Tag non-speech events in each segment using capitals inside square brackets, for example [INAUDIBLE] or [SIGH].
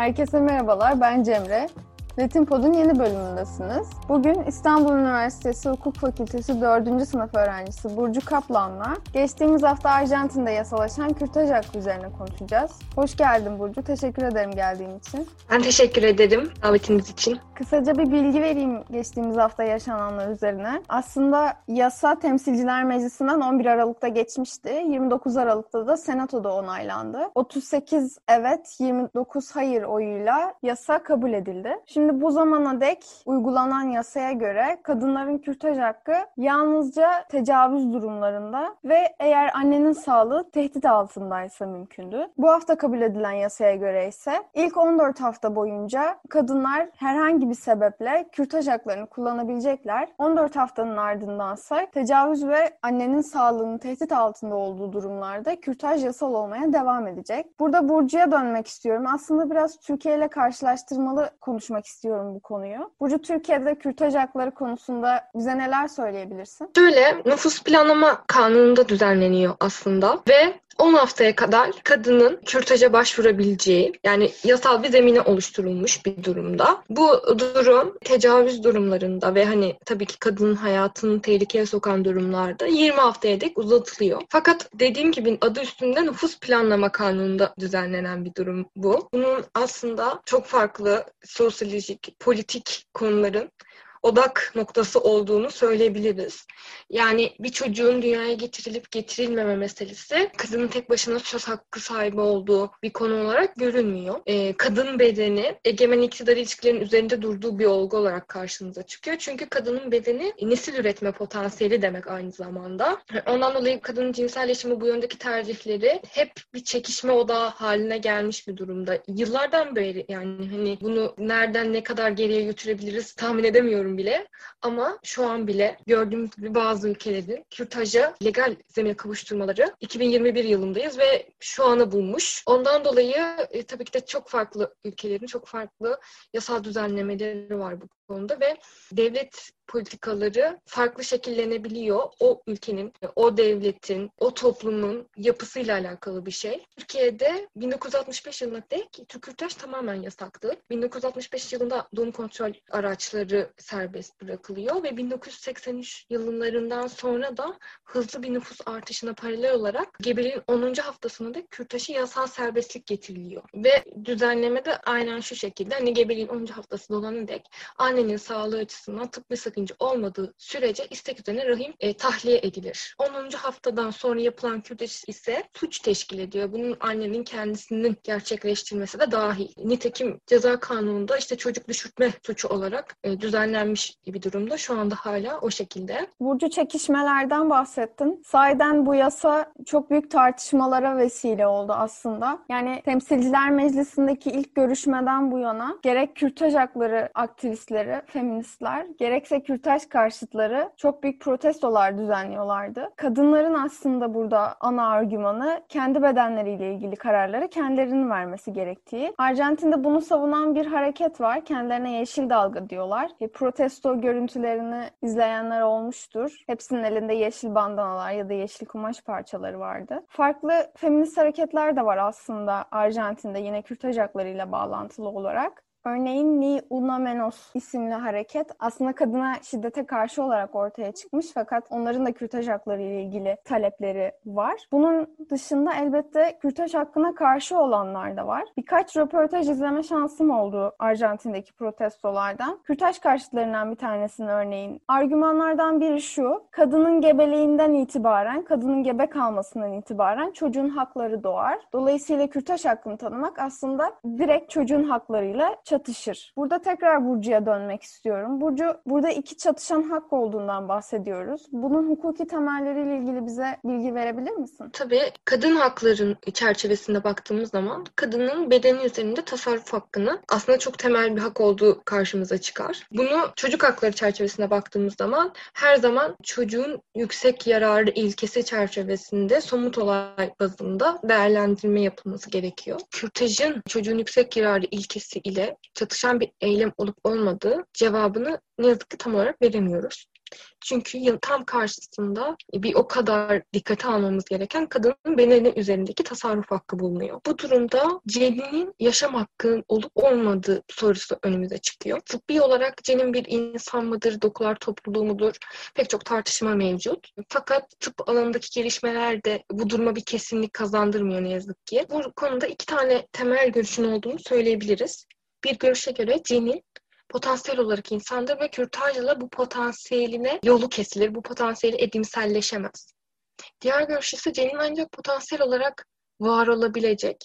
Herkese merhabalar, ben Cemre. Latin Pod'un yeni bölümündesiniz. Bugün İstanbul Üniversitesi Hukuk Fakültesi 4. sınıf öğrencisi Burcu Kaplan'la geçtiğimiz hafta Arjantin'de yasalaşan kürtaj hakkı üzerine konuşacağız. Hoş geldin Burcu, teşekkür ederim geldiğin için. Ben teşekkür ederim davetiniz için. Kısaca bir bilgi vereyim geçtiğimiz hafta yaşananlar üzerine. Aslında yasa Temsilciler Meclisi'nden 11 Aralık'ta geçmişti. 29 Aralık'ta da Senato'da onaylandı. 38 evet, 29 hayır oyuyla yasa kabul edildi. Şimdi bu zamana dek uygulanan yasaya göre kadınların kürtaj hakkı yalnızca tecavüz durumlarında ve eğer annenin sağlığı tehdit altındaysa mümkündü. Bu hafta kabul edilen yasaya göre ise ilk 14 hafta boyunca kadınlar herhangi bir sebeple kürtaj haklarını kullanabilecekler. 14 haftanın ardındansa tecavüz ve annenin sağlığının tehdit altında olduğu durumlarda kürtaj yasal olmaya devam edecek. Burada Burcu'ya dönmek istiyorum. Aslında biraz Türkiye ile karşılaştırmalı konuşmak istiyorum bu konuyu. Burcu Türkiye'de kürtaj hakları konusunda bize neler söyleyebilirsin? Şöyle nüfus planlama kanununda düzenleniyor aslında ve 10 haftaya kadar kadının kürtaja başvurabileceği yani yasal bir zemine oluşturulmuş bir durumda. Bu durum tecavüz durumlarında ve hani tabii ki kadının hayatını tehlikeye sokan durumlarda 20 haftaya dek uzatılıyor. Fakat dediğim gibi adı üstünde nüfus planlama kanununda düzenlenen bir durum bu. Bunun aslında çok farklı sosyolojik, politik konuların odak noktası olduğunu söyleyebiliriz. Yani bir çocuğun dünyaya getirilip getirilmeme meselesi kadının tek başına söz hakkı sahibi olduğu bir konu olarak görünmüyor. Ee, kadın bedeni egemen iktidar ilişkilerinin üzerinde durduğu bir olgu olarak karşımıza çıkıyor. Çünkü kadının bedeni nesil üretme potansiyeli demek aynı zamanda. Ondan dolayı kadının cinsel yaşamı bu yöndeki tercihleri hep bir çekişme odağı haline gelmiş bir durumda. Yıllardan beri yani hani bunu nereden ne kadar geriye götürebiliriz tahmin edemiyorum bilmiyorum bile. Ama şu an bile gördüğümüz gibi bazı ülkelerin kürtaja legal zemin kavuşturmaları 2021 yılındayız ve şu anı bulmuş. Ondan dolayı e, tabii ki de çok farklı ülkelerin çok farklı yasal düzenlemeleri var bu konuda ve devlet politikaları farklı şekillenebiliyor. O ülkenin, o devletin, o toplumun yapısıyla alakalı bir şey. Türkiye'de 1965 yılına dek tükürtaj tamamen yasaktı. 1965 yılında doğum kontrol araçları serbest bırakılıyor ve 1983 yıllarından sonra da hızlı bir nüfus artışına paralel olarak gebeliğin 10. haftasında da kürtajı yasal serbestlik getiriliyor. Ve düzenleme de aynen şu şekilde hani gebeliğin 10. haftası dolana dek annenin sağlığı açısından tıbbi sakınca olmadığı sürece istek üzerine rahim e, tahliye edilir. 10. haftadan sonra yapılan kürdeş ise suç teşkil ediyor. Bunun annenin kendisinin gerçekleştirmesi de dahil. Nitekim ceza kanununda işte çocuk düşürtme suçu olarak e, düzenlenmiş bir durumda. Şu anda hala o şekilde. Burcu çekişmelerden bahsettin. Sayeden bu yasa çok büyük tartışmalara vesile oldu aslında. Yani Temsilciler Meclisi'ndeki ilk görüşmeden bu yana gerek kürtaj hakları aktivistleri, feministler, gerekse kürtaj karşıtları çok büyük protestolar düzenliyorlardı. Kadınların aslında burada ana argümanı kendi bedenleriyle ilgili kararları kendilerinin vermesi gerektiği. Arjantin'de bunu savunan bir hareket var. Kendilerine yeşil dalga diyorlar. E, protesto görüntülerini izleyenler olmuştur. Hepsinin elinde yeşil bandanalar ya da yeşil kumaş parçaları vardı. Farklı feminist hareketler de var aslında Arjantin'de yine kürtaj haklarıyla bağlantılı olarak. Örneğin Ni Una Menos isimli hareket aslında kadına şiddete karşı olarak ortaya çıkmış fakat onların da kürtaj hakları ile ilgili talepleri var. Bunun dışında elbette kürtaj hakkına karşı olanlar da var. Birkaç röportaj izleme şansım oldu Arjantin'deki protestolardan. Kürtaj karşıtlarından bir tanesinin örneğin. Argümanlardan biri şu, kadının gebeliğinden itibaren, kadının gebe kalmasından itibaren çocuğun hakları doğar. Dolayısıyla kürtaj hakkını tanımak aslında direkt çocuğun haklarıyla çatışır. Burada tekrar Burcu'ya dönmek istiyorum. Burcu, burada iki çatışan hak olduğundan bahsediyoruz. Bunun hukuki temelleriyle ilgili bize bilgi verebilir misin? Tabii. Kadın hakların çerçevesinde baktığımız zaman kadının bedeni üzerinde tasarruf hakkını aslında çok temel bir hak olduğu karşımıza çıkar. Bunu çocuk hakları çerçevesinde baktığımız zaman her zaman çocuğun yüksek yararı ilkesi çerçevesinde somut olay bazında değerlendirme yapılması gerekiyor. Kürtajın çocuğun yüksek yararı ilkesi ile çatışan bir eylem olup olmadığı cevabını ne yazık ki tam olarak veremiyoruz. Çünkü tam karşısında bir o kadar dikkate almamız gereken kadının bedeni üzerindeki tasarruf hakkı bulunuyor. Bu durumda Cen'in yaşam hakkı olup olmadığı sorusu önümüze çıkıyor. Tıbbi olarak Cen'in bir insan mıdır, dokular topluluğu mudur? Pek çok tartışma mevcut. Fakat tıp alanındaki gelişmeler de bu duruma bir kesinlik kazandırmıyor ne yazık ki. Bu konuda iki tane temel görüşün olduğunu söyleyebiliriz. Bir görüşe göre Cen'in potansiyel olarak insandır ve kürtajla bu potansiyeline yolu kesilir. Bu potansiyeli edimselleşemez. Diğer görüş ise Cen'in ancak potansiyel olarak var olabilecek,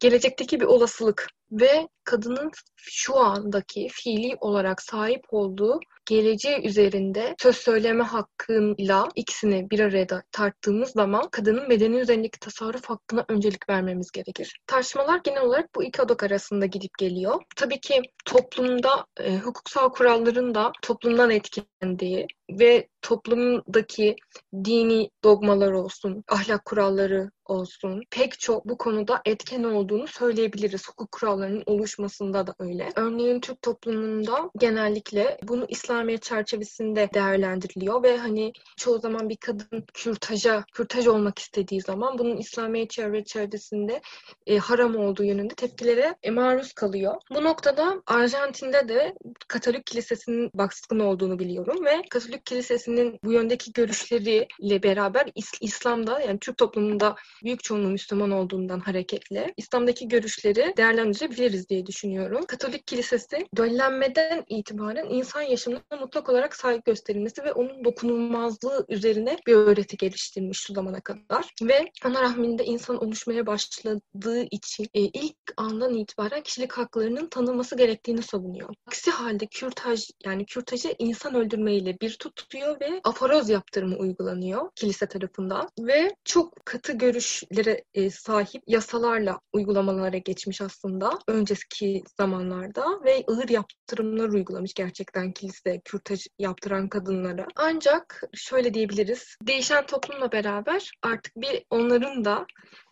gelecekteki bir olasılık ve kadının şu andaki fiili olarak sahip olduğu geleceği üzerinde söz söyleme hakkıyla ikisini bir araya tarttığımız zaman kadının bedeni üzerindeki tasarruf hakkına öncelik vermemiz gerekir. Tartışmalar genel olarak bu iki odak arasında gidip geliyor. Tabii ki toplumda e, hukuksal kuralların da toplumdan etkilendiği ve toplumdaki dini dogmalar olsun, ahlak kuralları olsun pek çok bu konuda etken olduğunu söyleyebiliriz. Hukuk kurallarının oluşmasında da öyle. Örneğin Türk toplumunda genellikle bunu İslamiyet çerçevesinde değerlendiriliyor ve hani çoğu zaman bir kadın kürtaja, kürtaj olmak istediği zaman bunun İslamiyet çerçevesinde e, haram olduğu yönünde tepkilere e, maruz kalıyor. Bu noktada Arjantin'de de Katolik Kilisesi'nin baskın olduğunu biliyorum ve Katolik Kilisesi'nin bu yöndeki görüşleriyle beraber İs- İslam'da yani Türk toplumunda büyük çoğunluğu Müslüman olduğundan hareketle İslam'daki görüşleri değerlendirebiliriz diye düşünüyorum. Katolik Kilisesi döllenmeden itibaren insan yaşamına mutlak olarak saygı gösterilmesi ve onun dokunulmazlığı üzerine bir öğreti geliştirmiş şu zamana kadar. Ve ana rahminde insan oluşmaya başladığı için e, ilk andan itibaren kişilik haklarının tanınması gerektiğini savunuyor. Aksi halde kürtaj yani kürtajı insan öldürmeyle bir tutuyor ve aforoz yaptırımı uygulanıyor kilise tarafından ve çok katı görüşlere e, sahip yasalarla uygulamalara geçmiş aslında önceki zamanlarda ve ağır yaptırımlar uygulamış gerçekten kilise kürtaj yaptıran kadınlara. Ancak şöyle diyebiliriz değişen toplumla beraber artık bir onların da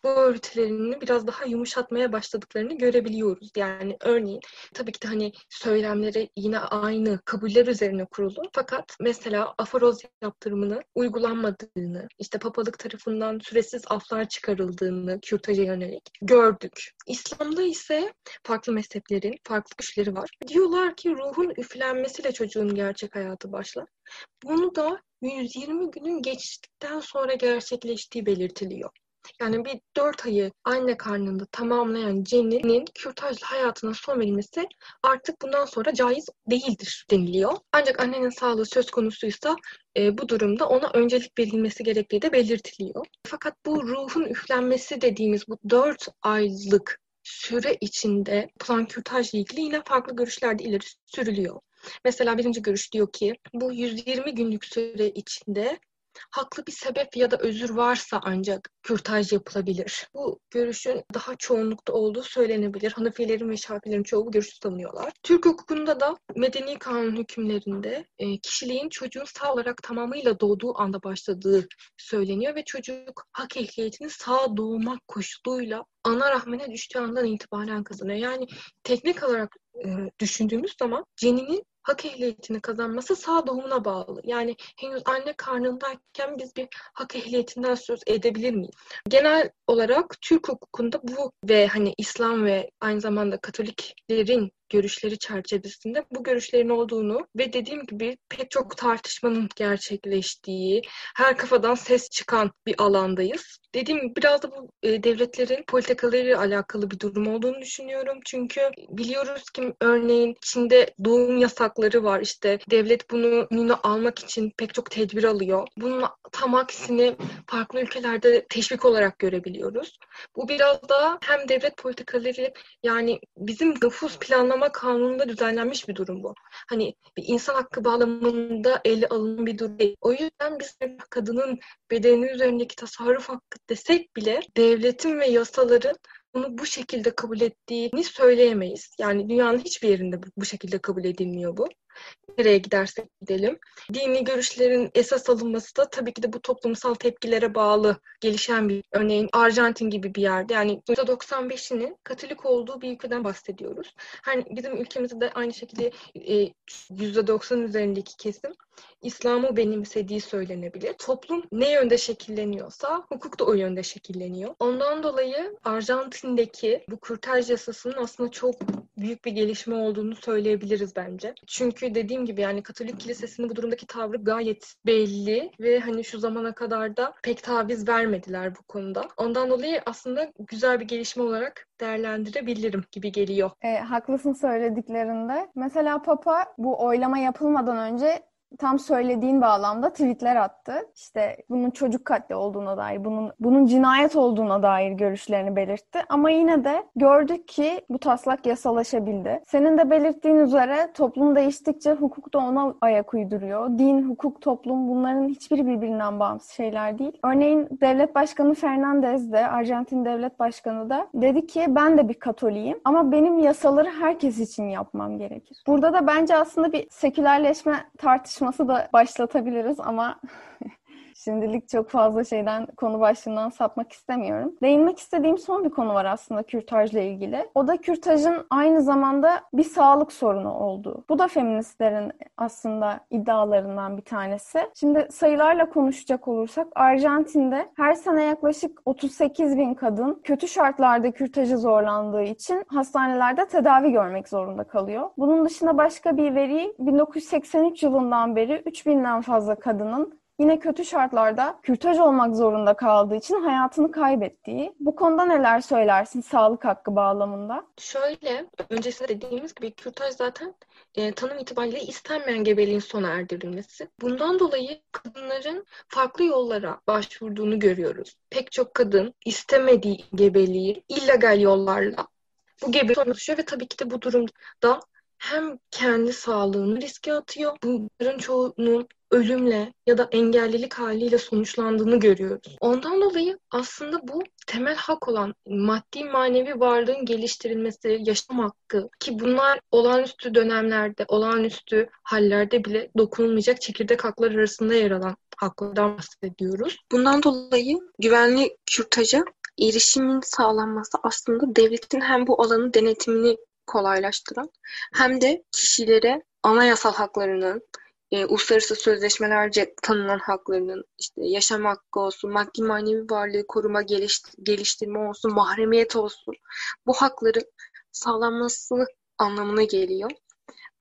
bu örgütlerini biraz daha yumuşatmaya başladıklarını görebiliyoruz. Yani örneğin tabii ki de hani söylemleri yine aynı kabuller üzerine kurulu. Fakat mesela aforoz yaptırımını uygulanmadığını, işte papalık tarafından süresiz aflar çıkarıldığını kürtaja yönelik gördük. İslam'da ise farklı mezheplerin farklı güçleri var. Diyorlar ki ruhun üflenmesiyle çocuğun gerçek hayatı başlar. Bunu da 120 günün geçtikten sonra gerçekleştiği belirtiliyor. Yani bir dört ayı anne karnında tamamlayan Cen'in kürtajlı hayatına son verilmesi artık bundan sonra caiz değildir deniliyor. Ancak annenin sağlığı söz konusuysa e, bu durumda ona öncelik verilmesi gerektiği de belirtiliyor. Fakat bu ruhun üflenmesi dediğimiz bu dört aylık süre içinde plan kürtajla ilgili yine farklı görüşler de ileri sürülüyor. Mesela birinci görüş diyor ki bu 120 günlük süre içinde haklı bir sebep ya da özür varsa ancak kürtaj yapılabilir. Bu görüşün daha çoğunlukta olduğu söylenebilir. Hanefilerin ve Şafilerin çoğu bu görüşü savunuyorlar. Türk hukukunda da medeni kanun hükümlerinde e, kişiliğin çocuğun sağ olarak tamamıyla doğduğu anda başladığı söyleniyor ve çocuk hak ehliyetini sağ doğmak koşuluyla ana rahmine düştüğü andan itibaren kazanıyor. Yani teknik olarak e, düşündüğümüz zaman ceninin hak ehliyetini kazanması sağ doğumuna bağlı. Yani henüz anne karnındayken biz bir hak ehliyetinden söz edebilir miyiz? Genel olarak Türk hukukunda bu ve hani İslam ve aynı zamanda Katoliklerin görüşleri çerçevesinde bu görüşlerin olduğunu ve dediğim gibi pek çok tartışmanın gerçekleştiği, her kafadan ses çıkan bir alandayız. Dediğim gibi biraz da bu e, devletlerin politikalarıyla alakalı bir durum olduğunu düşünüyorum. Çünkü biliyoruz ki örneğin Çin'de doğum yasakları var. İşte devlet bunu önüne almak için pek çok tedbir alıyor. Bunun tam aksini farklı ülkelerde teşvik olarak görebiliyoruz. Bu biraz da hem devlet politikaları yani bizim nüfus planlama kanununda düzenlenmiş bir durum bu. Hani bir insan hakkı bağlamında ele alınan bir durum değil. O yüzden biz kadının bedeni üzerindeki tasarruf hakkı desek bile devletin ve yasaların bunu bu şekilde kabul ettiğini söyleyemeyiz. Yani dünyanın hiçbir yerinde bu şekilde kabul edilmiyor bu. Nereye gidersek gidelim. Dini görüşlerin esas alınması da tabii ki de bu toplumsal tepkilere bağlı gelişen bir örneğin Arjantin gibi bir yerde yani %95'inin Katolik olduğu bir ülkeden bahsediyoruz. Hani bizim ülkemizde de aynı şekilde e, %90 üzerindeki kesim İslam'ı benimsediği söylenebilir. Toplum ne yönde şekilleniyorsa hukuk da o yönde şekilleniyor. Ondan dolayı Arjantin'deki bu kürtaj yasasının aslında çok büyük bir gelişme olduğunu söyleyebiliriz bence. Çünkü dediğim gibi yani Katolik Kilisesi'nin bu durumdaki tavrı gayet belli ve hani şu zamana kadar da pek taviz vermediler bu konuda. Ondan dolayı aslında güzel bir gelişme olarak değerlendirebilirim gibi geliyor. E, haklısın söylediklerinde. Mesela Papa bu oylama yapılmadan önce tam söylediğin bağlamda tweetler attı. İşte bunun çocuk katli olduğuna dair, bunun bunun cinayet olduğuna dair görüşlerini belirtti. Ama yine de gördük ki bu taslak yasalaşabildi. Senin de belirttiğin üzere toplum değiştikçe hukuk da ona ayak uyduruyor. Din, hukuk, toplum bunların hiçbiri birbirinden bağımsız şeyler değil. Örneğin devlet başkanı Fernandez de, Arjantin devlet başkanı da dedi ki ben de bir katoliyim ama benim yasaları herkes için yapmam gerekir. Burada da bence aslında bir sekülerleşme tartışması tartışması da başlatabiliriz ama [LAUGHS] Şimdilik çok fazla şeyden, konu başlığından sapmak istemiyorum. Değinmek istediğim son bir konu var aslında kürtajla ilgili. O da kürtajın aynı zamanda bir sağlık sorunu olduğu. Bu da feministlerin aslında iddialarından bir tanesi. Şimdi sayılarla konuşacak olursak Arjantin'de her sene yaklaşık 38 bin kadın kötü şartlarda kürtajı zorlandığı için hastanelerde tedavi görmek zorunda kalıyor. Bunun dışında başka bir veri 1983 yılından beri 3000'den fazla kadının yine kötü şartlarda kürtaj olmak zorunda kaldığı için hayatını kaybettiği. Bu konuda neler söylersin sağlık hakkı bağlamında? Şöyle, öncesinde dediğimiz gibi kürtaj zaten e, tanım itibariyle istenmeyen gebeliğin sona erdirilmesi. Bundan dolayı kadınların farklı yollara başvurduğunu görüyoruz. Pek çok kadın istemediği gebeliği illegal yollarla bu gebe sonuçluyor ve tabii ki de bu durumda hem kendi sağlığını riske atıyor. Bunların çoğunun ölümle ya da engellilik haliyle sonuçlandığını görüyoruz. Ondan dolayı aslında bu temel hak olan maddi manevi varlığın geliştirilmesi, yaşam hakkı ki bunlar olağanüstü dönemlerde, olağanüstü hallerde bile dokunulmayacak çekirdek haklar arasında yer alan haklardan bahsediyoruz. Bundan dolayı güvenli kürtaja erişimin sağlanması aslında devletin hem bu alanın denetimini kolaylaştıran hem de kişilere anayasal haklarının, e, uluslararası sözleşmelerce tanınan haklarının işte yaşam hakkı olsun, maddi manevi varlığı koruma, geliş, geliştirme olsun, mahremiyet olsun bu hakların sağlanması anlamına geliyor.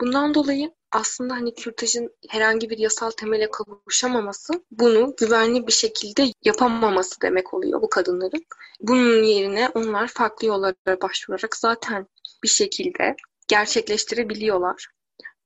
Bundan dolayı aslında hani kürtajın herhangi bir yasal temele kavuşamaması bunu güvenli bir şekilde yapamaması demek oluyor bu kadınların. Bunun yerine onlar farklı yollara başvurarak zaten bir şekilde gerçekleştirebiliyorlar.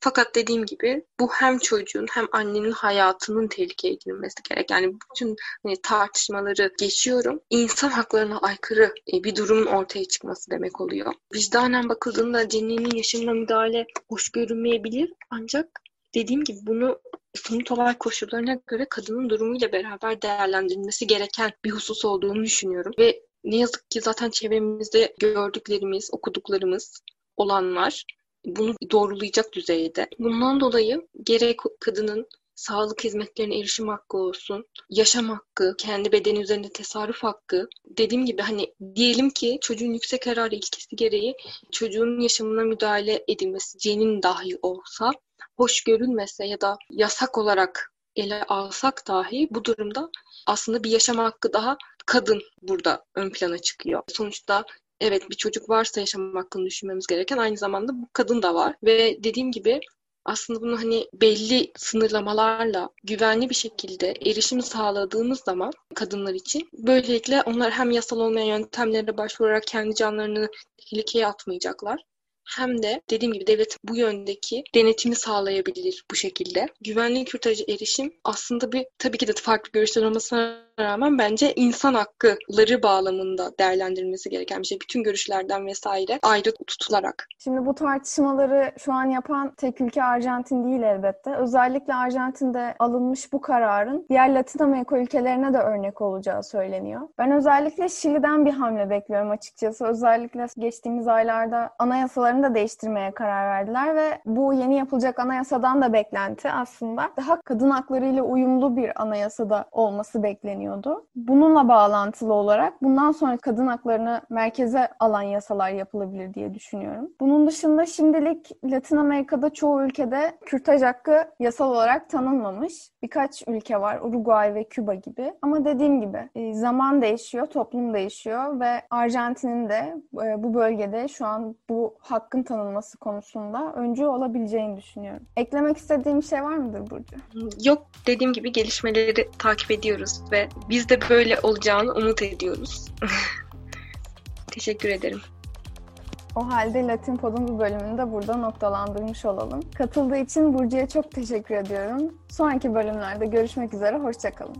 Fakat dediğim gibi bu hem çocuğun hem annenin hayatının tehlikeye girmesi gerek. Yani bütün hani, tartışmaları geçiyorum. İnsan haklarına aykırı e, bir durumun ortaya çıkması demek oluyor. Vicdanen bakıldığında Cenne'nin yaşamına müdahale hoş görünmeyebilir. Ancak dediğim gibi bunu somut olay koşullarına göre kadının durumuyla beraber değerlendirilmesi gereken bir husus olduğunu düşünüyorum. Ve ne yazık ki zaten çevremizde gördüklerimiz, okuduklarımız olanlar bunu doğrulayacak düzeyde. Bundan dolayı gerek kadının sağlık hizmetlerine erişim hakkı olsun, yaşam hakkı, kendi bedeni üzerinde tasarruf hakkı. Dediğim gibi hani diyelim ki çocuğun yüksek kararı ilkesi gereği çocuğun yaşamına müdahale edilmesi cenin dahi olsa hoş görülmese ya da yasak olarak ele alsak dahi bu durumda aslında bir yaşam hakkı daha kadın burada ön plana çıkıyor. Sonuçta evet bir çocuk varsa yaşam hakkını düşünmemiz gereken aynı zamanda bu kadın da var. Ve dediğim gibi aslında bunu hani belli sınırlamalarla güvenli bir şekilde erişim sağladığımız zaman kadınlar için böylelikle onlar hem yasal olmayan yöntemlere başvurarak kendi canlarını tehlikeye atmayacaklar hem de dediğim gibi devlet bu yöndeki denetimi sağlayabilir bu şekilde. Güvenli kürtaja erişim aslında bir tabii ki de farklı görüşler olmasına rağmen bence insan hakları bağlamında değerlendirilmesi gereken bir şey. Bütün görüşlerden vesaire ayrı tutularak. Şimdi bu tartışmaları şu an yapan tek ülke Arjantin değil elbette. Özellikle Arjantin'de alınmış bu kararın diğer Latin Amerika ülkelerine de örnek olacağı söyleniyor. Ben özellikle Şili'den bir hamle bekliyorum açıkçası. Özellikle geçtiğimiz aylarda anayasalarını da değiştirmeye karar verdiler ve bu yeni yapılacak anayasadan da beklenti aslında daha kadın haklarıyla uyumlu bir anayasada olması bekleniyordu. Bununla bağlantılı olarak bundan sonra kadın haklarını merkeze alan yasalar yapılabilir diye düşünüyorum. Bunun dışında şimdilik Latin Amerika'da çoğu ülkede kürtaj hakkı yasal olarak tanınmamış. Birkaç ülke var, Uruguay ve Küba gibi. Ama dediğim gibi e, zaman değişiyor, toplum değişiyor ve Arjantin'in de e, bu bölgede şu an bu hakkın tanınması konusunda öncü olabileceğini düşünüyorum. Eklemek istediğim şey var mıdır Burcu? Yok dediğim gibi gelişmeleri takip ediyoruz ve biz de böyle olacağını umut ediyoruz. [LAUGHS] Teşekkür ederim. O halde Latin Pod'un bu bölümünü de burada noktalandırmış olalım. Katıldığı için Burcu'ya çok teşekkür ediyorum. Sonraki bölümlerde görüşmek üzere, hoşçakalın.